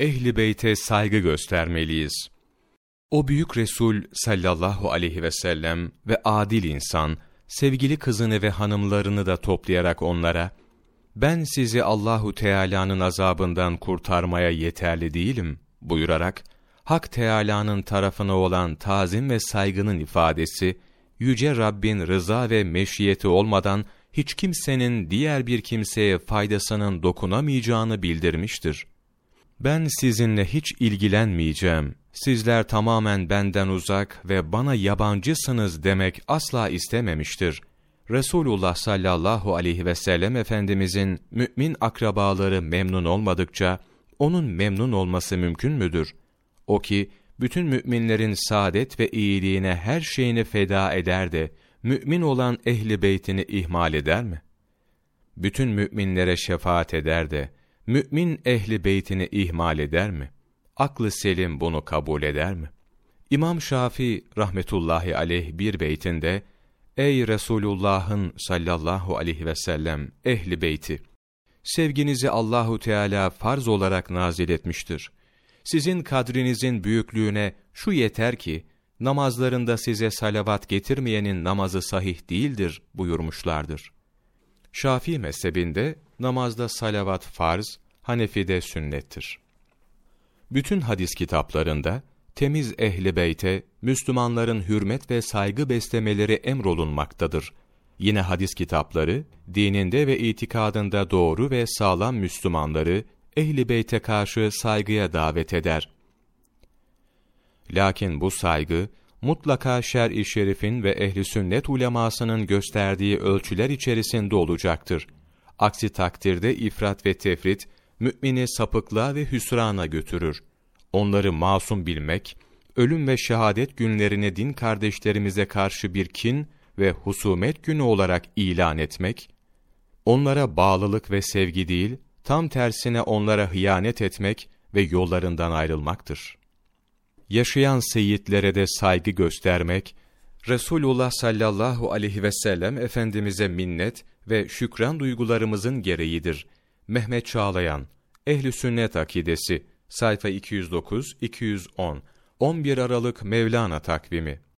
ehli beyte saygı göstermeliyiz. O büyük Resul sallallahu aleyhi ve sellem ve adil insan, sevgili kızını ve hanımlarını da toplayarak onlara, ben sizi Allahu Teala'nın azabından kurtarmaya yeterli değilim buyurarak, Hak Teala'nın tarafına olan tazim ve saygının ifadesi, Yüce Rabbin rıza ve meşiyeti olmadan hiç kimsenin diğer bir kimseye faydasının dokunamayacağını bildirmiştir. Ben sizinle hiç ilgilenmeyeceğim, sizler tamamen benden uzak ve bana yabancısınız demek asla istememiştir. Resulullah sallallahu aleyhi ve sellem Efendimizin mümin akrabaları memnun olmadıkça, onun memnun olması mümkün müdür? O ki, bütün müminlerin saadet ve iyiliğine her şeyini feda eder de, mümin olan ehli beytini ihmal eder mi? Bütün müminlere şefaat eder de, mümin ehli beytini ihmal eder mi? Aklı selim bunu kabul eder mi? İmam Şafii rahmetullahi aleyh bir beytinde, Ey Resulullah'ın sallallahu aleyhi ve sellem ehli beyti! Sevginizi Allahu Teala farz olarak nazil etmiştir. Sizin kadrinizin büyüklüğüne şu yeter ki, namazlarında size salavat getirmeyenin namazı sahih değildir buyurmuşlardır. Şafii mezhebinde namazda salavat farz, Hanefi'de sünnettir. Bütün hadis kitaplarında temiz ehli beyte Müslümanların hürmet ve saygı beslemeleri emrolunmaktadır. Yine hadis kitapları dininde ve itikadında doğru ve sağlam Müslümanları ehli beyte karşı saygıya davet eder. Lakin bu saygı mutlaka şer-i şerifin ve ehli sünnet ulemasının gösterdiği ölçüler içerisinde olacaktır. Aksi takdirde ifrat ve tefrit mümini sapıklığa ve hüsrana götürür. Onları masum bilmek, ölüm ve şehadet günlerini din kardeşlerimize karşı bir kin ve husumet günü olarak ilan etmek, onlara bağlılık ve sevgi değil, tam tersine onlara hıyanet etmek ve yollarından ayrılmaktır. Yaşayan seyitlere de saygı göstermek, Resulullah sallallahu aleyhi ve sellem Efendimiz'e minnet ve şükran duygularımızın gereğidir. Mehmet Çağlayan, Ehli Sünnet Akidesi, sayfa 209-210, 11 Aralık Mevlana takvimi